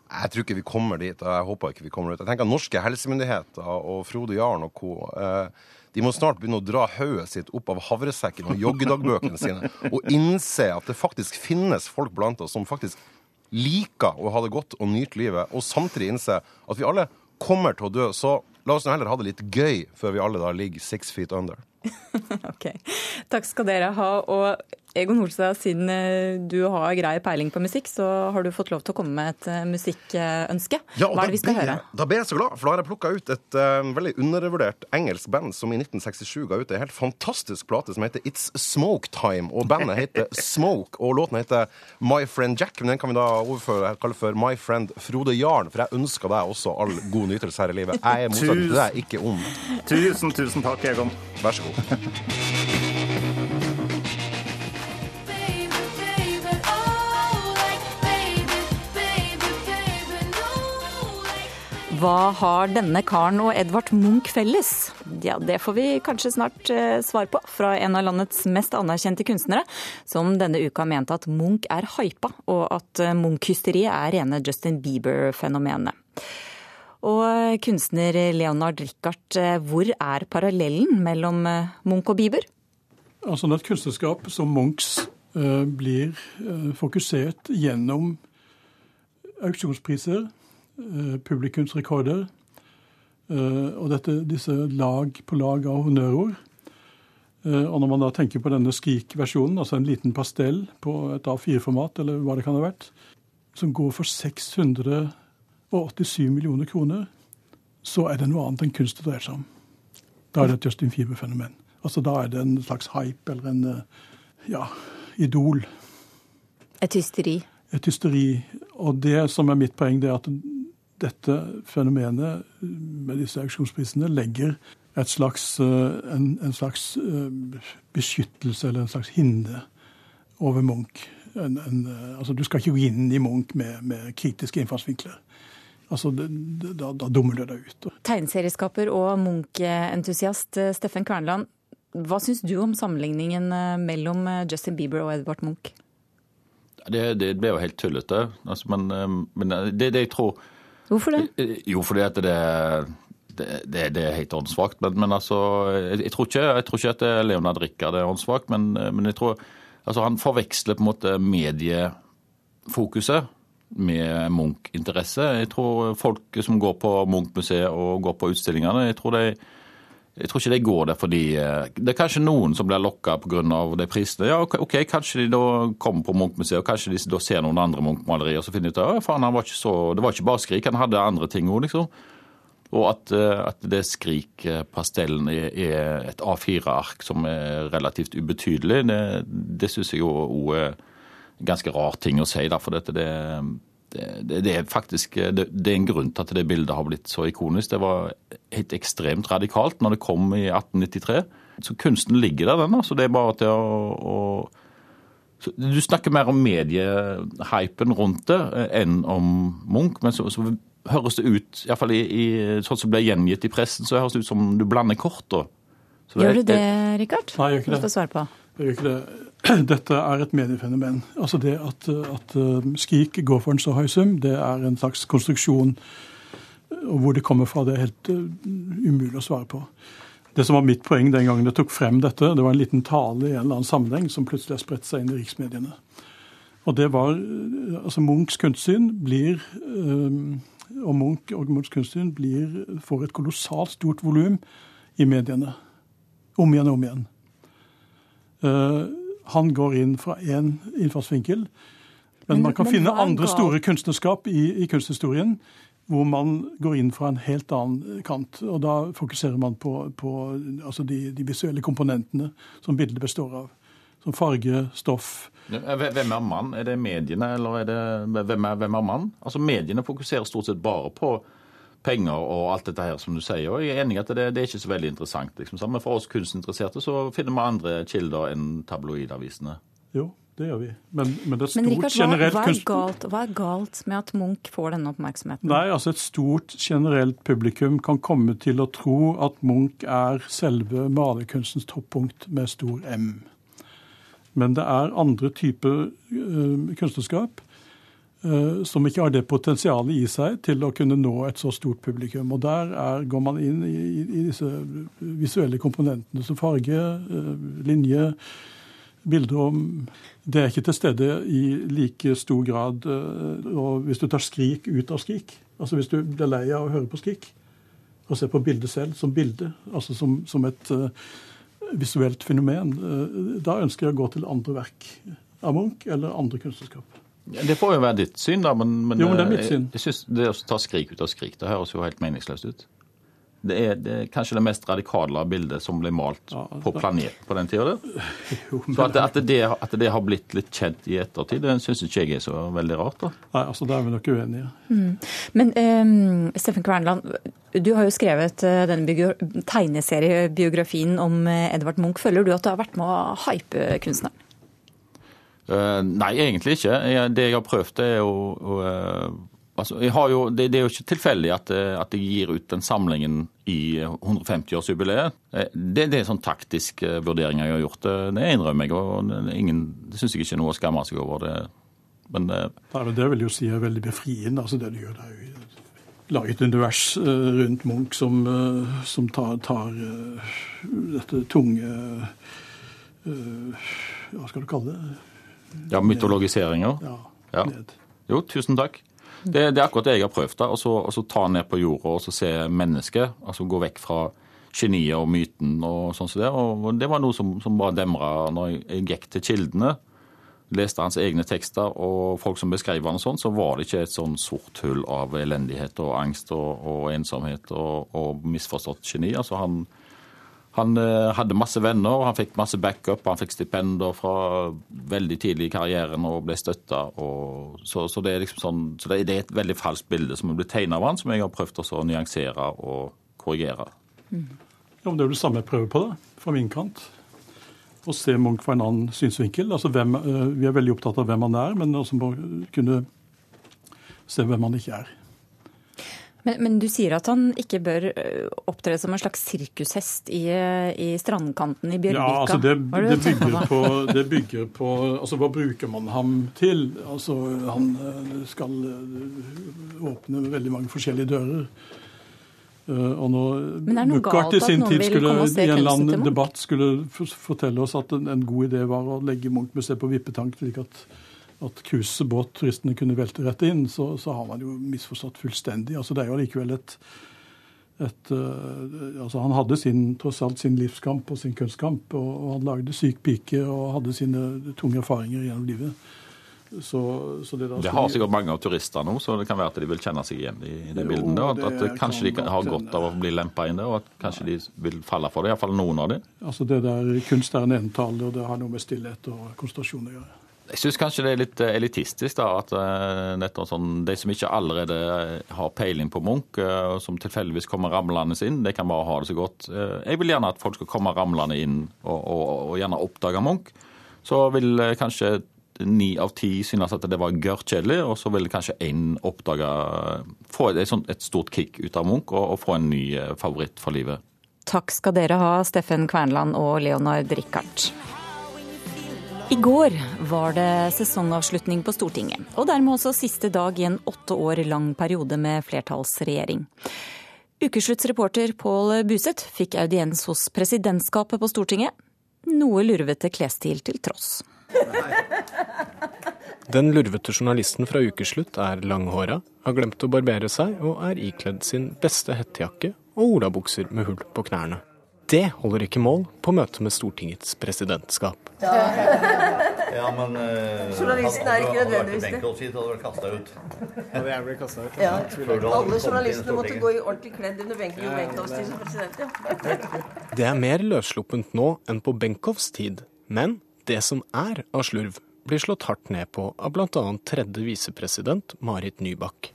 Jeg tror ikke vi kommer dit, og jeg håper ikke vi kommer dit. Jeg tenker at Norske helsemyndigheter og Frode Jarn og co. Eh, de må snart begynne å dra hodet sitt opp av havresekken og joggedagbøkene sine og innse at det faktisk finnes folk blant oss som faktisk liker å ha det godt og nyte livet, og samtidig innse at vi alle kommer til å dø. Så la oss nå heller ha det litt gøy før vi alle da ligger six feet under. Ok, Takk skal dere ha. Og Egon Holstad, siden eh, du har grei peiling på musikk, så har du fått lov til å komme med et eh, musikkønske. Ja, Hva er det vi skal ble høre? Da ble jeg så glad, for da har jeg plukka ut et uh, veldig undervurdert engelsk band som i 1967 ga ut en helt fantastisk plate som heter It's Smoke Time. Og bandet heter Smoke, og låten heter My Friend Jack. Men den kan vi da overføre og kalle for My Friend Frode Jarn, for jeg ønsker deg også all god nytelse her i livet. Jeg er motsatt deg, ikke ond. Tusen, tusen takk, Egon. Vær så god. Hva har denne karen og Edvard Munch felles? Ja, Det får vi kanskje snart eh, svar på fra en av landets mest anerkjente kunstnere, som denne uka mente at Munch er hypa, og at eh, Munch-hysteriet er rene Justin Bieber-fenomenet. Og eh, kunstner Leonard Richard, hvor er parallellen mellom Munch og Bieber? Altså når et kunstnerskap som Munchs blir fokusert gjennom auksjonspriser, publikumsrekorder eh, og dette, disse lag på lag av honnørord. Eh, Og når man da tenker på denne Skrik-versjonen, altså en liten pastell på et A4-format, eller hva det kan ha vært, som går for 687 millioner kroner, så er det noe annet enn kunst det dreier seg om. Da er det et Justin Bieber-fenomen. Altså Da er det en slags hype eller en eh, ja, idol. Et hysteri. Et hysteri. Og det som er mitt poeng, det er at dette fenomenet med disse auksjonsprisene legger et slags, eh, en, en slags eh, beskyttelse eller en slags hinde over Munch. En, en, eh, altså, du skal ikke gå inn i Munch med, med kritiske innfallsvinkler. Altså, det, det, da, da dummer du deg ut. Tegneserieskaper og Munch-entusiast Steffen Kvernland, hva syns du om sammenligningen mellom Justin Bieber og Edvard Munch? Det, det ble jo helt tullete. Altså, men men det, det jeg tror Hvorfor det? Eh, Jo, fordi at det, det, det, det er helt åndssvakt. Men, men altså, jeg, jeg, tror ikke, jeg tror ikke at er Leonard Rikard er åndssvak, men, men jeg tror altså, han forveksler på en måte mediefokuset med Munch-interesse. Jeg tror folk som går på Munch-museet og går på utstillingene, jeg tror, de, jeg tror ikke de går der fordi eh, Det er kanskje noen som blir lokka pga. de prisene. Ja, ok, Kanskje de da kommer på Munch-museet og kanskje de da ser noen andre Munch-malerier og så finner de ut at faen, var så, det var ikke bare Skrik, han hadde andre ting òg, liksom. Og at, eh, at det Skrik-pastellen er, er et A4-ark som er relativt ubetydelig, det, det syns jeg òg er ganske rar ting å si. Da, for dette, det, det, det, det, er faktisk det, det, er en grunn til at det bildet har blitt så ikonisk. Det var helt ekstremt radikalt når det kom i 1893. Så kunsten ligger der, den. altså Det er bare til å, å Du snakker mer om mediehypen rundt det eh, enn om Munch. Men så, så høres det ut, iallfall i, i, sånn som det ble gjengitt i pressen, så høres det ut som du blander kort. da. Gjør du det, Rikard? Nei, jeg gjør ikke det. svare på. Jeg gjør ikke det. Dette er et mediefenomen. Altså Det at, at uh, Skrik går for en så høy sum, det er en slags konstruksjon. Og hvor det kommer fra, det er helt uh, umulig å svare på. Det som var mitt poeng den gangen jeg tok frem dette, det var en liten tale i en eller annen sammenheng som plutselig har spredt seg inn i riksmediene. Og det var uh, Altså Munchs kunstsyn blir og Munch og Munchs kunstsyn blir, får et kolossalt stort volum i mediene. Om igjen og om igjen. Han går inn fra én innfallsvinkel. Men, men, man kan men finne andre store kunstnerskap i, i, kunsthistorien hvor man går inn fra en helt annen kant. Og da fokuserer man på, på altså de, de, visuelle komponentene som bildet består av. Som farge, stoff. Hvem er mann? Er det mediene, eller er det, hvem, er, hvem er mann? Altså Mediene fokuserer stort sett bare på penger og alt dette her, som du sier. Og jeg er enig i at det, det, er ikke så veldig interessant. Liksom. Men for oss kunstinteresserte så finner vi andre kilder enn tabloidavisene. Jo, det gjør vi. Men, men det er stort men Richard, generelt hva, hva, er galt, hva er galt med at Munch får denne oppmerksomheten? Nei, altså Et stort generelt publikum kan komme til å tro at Munch er selve malerkunstens toppunkt med stor M. Men det er andre typer uh, kunstnerskap som ikke har det potensialet i seg til å kunne nå et så stort publikum. Og Der er, går man inn i, i, disse visuelle komponentene som farge, eh, linje, bilder om Det er ikke til stede i like stor grad eh, og hvis du tar Skrik ut av Skrik, altså hvis du blir lei av å høre på Skrik og ser på bildet selv som bilde, altså som, som et visuelt fenomen, da ønsker jeg å gå til andre verk av Munch eller andre kunstnerskap. Det får jo være ditt syn, da. Men, men, jo, men det er mitt syn. Jeg, jeg synes Det å ta skrik ut av skrik, det høres jo helt meningsløst ut. Det er, det er, kanskje det mest radikale bildet som ble malt ja, på planeten på den tida. Så at, at, det, at, det, har blitt litt kjent i ettertid, det syns ikke jeg er så veldig rart. da. Nei, altså Der er vi nok uenige. Mm. Men um, Steffen Kvernland, du har jo skrevet uh, denne tegneseriebiografien om uh, Edvard Munch. Føler du at du har vært med å hype kunstneren? Uh, nei, egentlig ikke. Det jeg har prøvd, er å, uh, altså, jo, det, det, er jo ikke tilfeldig at, eh, at, jeg gir ut den samlingen i 150-årsjubileet. Det, det, er sånn taktisk vurdering jeg har gjort. Det innrømmer jeg. og ingen, det syns jeg ikke er noe å skamme seg over. det. Men, Nei, men det vil jo si er veldig befriende. altså det du gjør. Det er jo laget et univers rundt Munch som, som tar, tar, dette tunge Hva skal du kalle det? Ja, mytologiseringer? Ja. ja. Jo, tusen takk. Det, det, er akkurat det jeg har prøvd. da, Og så ta ned på jorda og så se mennesket. altså Gå vekk fra geniet og myten og sånn som det. Og det var noe som, som bare demra når jeg, jeg, gikk til kildene. Leste hans egne tekster og folk som beskrev han og sånn, så var det ikke et sånn sort hull av elendighet og angst og, og ensomhet og, og misforstått geni. Altså han, han eh, hadde masse venner, han fikk masse backup, han fikk stipender fra veldig tidlig i karrieren og ble støtta. Så, så, det er liksom sånn, så det, er et veldig falskt bilde som er blitt tegna av han, som jeg har prøvd å nyansere og korrigere. Mm. Ja, men Det er jo det samme jeg prøver på, da, fra min kant. Å se Munch fra en annen synsvinkel. Altså, hvem, eh, vi er veldig opptatt av hvem han er, men også må kunne se hvem han ikke er. Men, men, du sier at han ikke bør opptre som en slags sirkushest i, i strandkanten i Bjørvika? Ja, altså det, det, bygger på, det, bygger på, altså Hva bruker man ham til? Altså Han skal åpne veldig mange forskjellige dører. Og når Buchardt i sin tid skulle, i en eller annen debatt skulle fortelle oss at en, en god idé var å legge Munch-museet på vippetank, slik at at cruisebåtturistene kunne velte rett inn, så, så, har man jo misforstått fullstendig. Altså, det er jo allikevel et, et uh, altså, Han hadde sin, tross alt sin livskamp og sin kunstkamp, og, og han lagde syk pike og hadde sine tunge erfaringer gjennom livet. Så, så det, det, har sikkert mange av turister nå, så det kan være at de vil kjenne seg igjen i det bildet. Og at, at kanskje de har godt av å bli lempa inn der, og at kanskje de vil falle for det. Iallfall noen av dem. Altså det der Kunst er en entall, og det har noe med stillhet og konsentrasjon å gjøre. Jeg syns kanskje det er litt eh, elitistisk da, at nettopp sånn, de som ikke allerede har peiling på Munch, og som tilfeldigvis kommer ramlende inn, de kan bare ha det så godt. Jeg vil gjerne at folk skal komme ramlende inn og, og, og gjerne oppdage Munch. Så vil kanskje ni av ti synes at det var gørrkjedelig, og så vil kanskje én oppdage Få et, et, stort kick ut av Munch og, og få en ny favoritt for livet. Takk skal dere ha, Steffen Kvernland og Leonard Richard. I går var det sesongavslutning på Stortinget, og dermed også siste dag i en åtte år lang periode med flertallsregjering. Ukesluttsreporter Pål Buseth fikk audiens hos presidentskapet på Stortinget. Noe lurvete klesstil til tross. Den lurvete journalisten fra Ukeslutt er langhåra, har glemt å barbere seg og er ikledd sin beste hettejakke og olabukser med hull på knærne. Det holder ikke mål på møte med Stortingets presidentskap. Ja, ja men uh, Journalisten er ikke nødvendigvis det. Hadde vært kasta ut. Hadde jeg blitt kasta ut? Ja. Alle journalistene måtte gå i ordentlig kledd under Benkow Benkows tid som president, ja. Det er mer løssluppent nå enn på Benkows tid, men det som er av slurv, blir slått hardt ned på av bl.a. tredje visepresident Marit Nybakk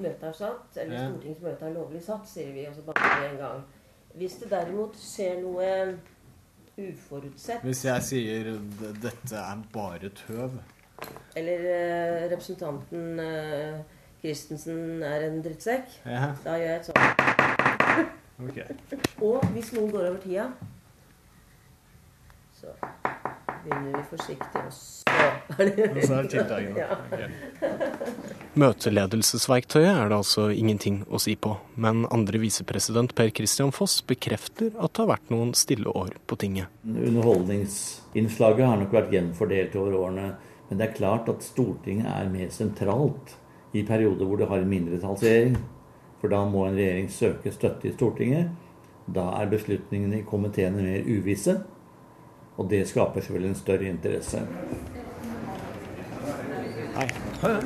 møtet er satt, eller stortingsmøtet er lovlig satt, sier vi, og så banker vi en gang. Hvis det derimot skjer noe uforutsett Hvis jeg sier 'dette er bare tøv' Eller uh, representanten uh, Christensen er en drittsekk, ja. da gjør jeg et sånt. Okay. og hvis noen går over tida, så begynner vi forsiktig, og så er det Så er tiltakene. ja. okay. Møteledelsesverktøyet er det altså ingenting å si på, men andre visepresident Per Christian Foss bekrefter at det har vært noen stille år på tinget. Underholdningsinnslaget har nok vært gjenfordelt over årene, men det er klart at Stortinget er mer sentralt i perioder hvor det har en mindretallsregjering. For da må en regjering søke støtte i Stortinget. Da er beslutningene i komiteene mer uvisse. Og det skaper selvfølgelig en større interesse. Hei. Hei.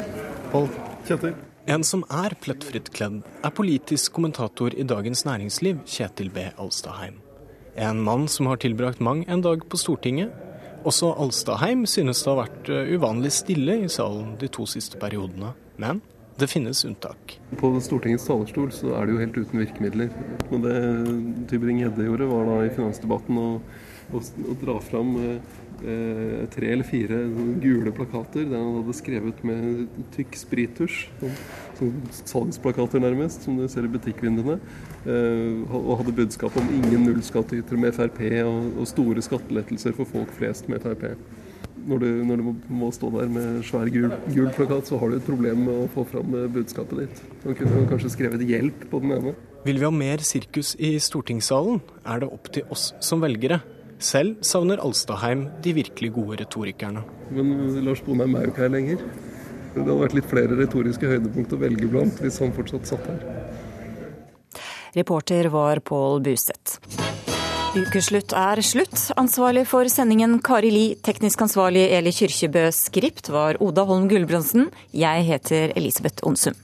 Pål. Kjetil. En som er plettfritt kledd, er politisk kommentator i Dagens Næringsliv, Kjetil B. Alstaheim. En mann som har tilbrakt mang en dag på Stortinget. Også Alstaheim synes det har vært eh, uvanlig stille i salen de to siste periodene. Men det finnes unntak. På Stortingets talerstol så er det jo helt uten virkemidler. Men det Tybring-Gjedde gjorde, var da i finansdebatten å å, å dra fram eh, tre eller fire gule plakater der han hadde skrevet med tykk sprittusj, som, som salgsplakater nærmest, som du ser i butikkvinduene, eh, og hadde budskap om ingen nullskattytere med Frp og, og, store skattelettelser for folk flest med Frp. Når du, når du må, stå der med svær gul, gul, plakat, så har du et problem med å få fram eh, budskapet ditt. Man kunne kanskje skrevet 'hjelp' på den ene. Vil vi ha mer sirkus i stortingssalen, er det opp til oss som velgere. Selv savner Alstaheim de virkelig gode retorikerne. Men Lars Bonheim er jo ikke her lenger. Det hadde vært litt flere retoriske høydepunkt å velge blant hvis han fortsatt satt her. Reporter var Pål Buseth. Ukeslutt er slutt. Ansvarlig for sendingen Kari Li, teknisk ansvarlig Eli Kyrkjebø, skript var Oda Holm Gulbrandsen. Jeg heter Elisabeth Onsum.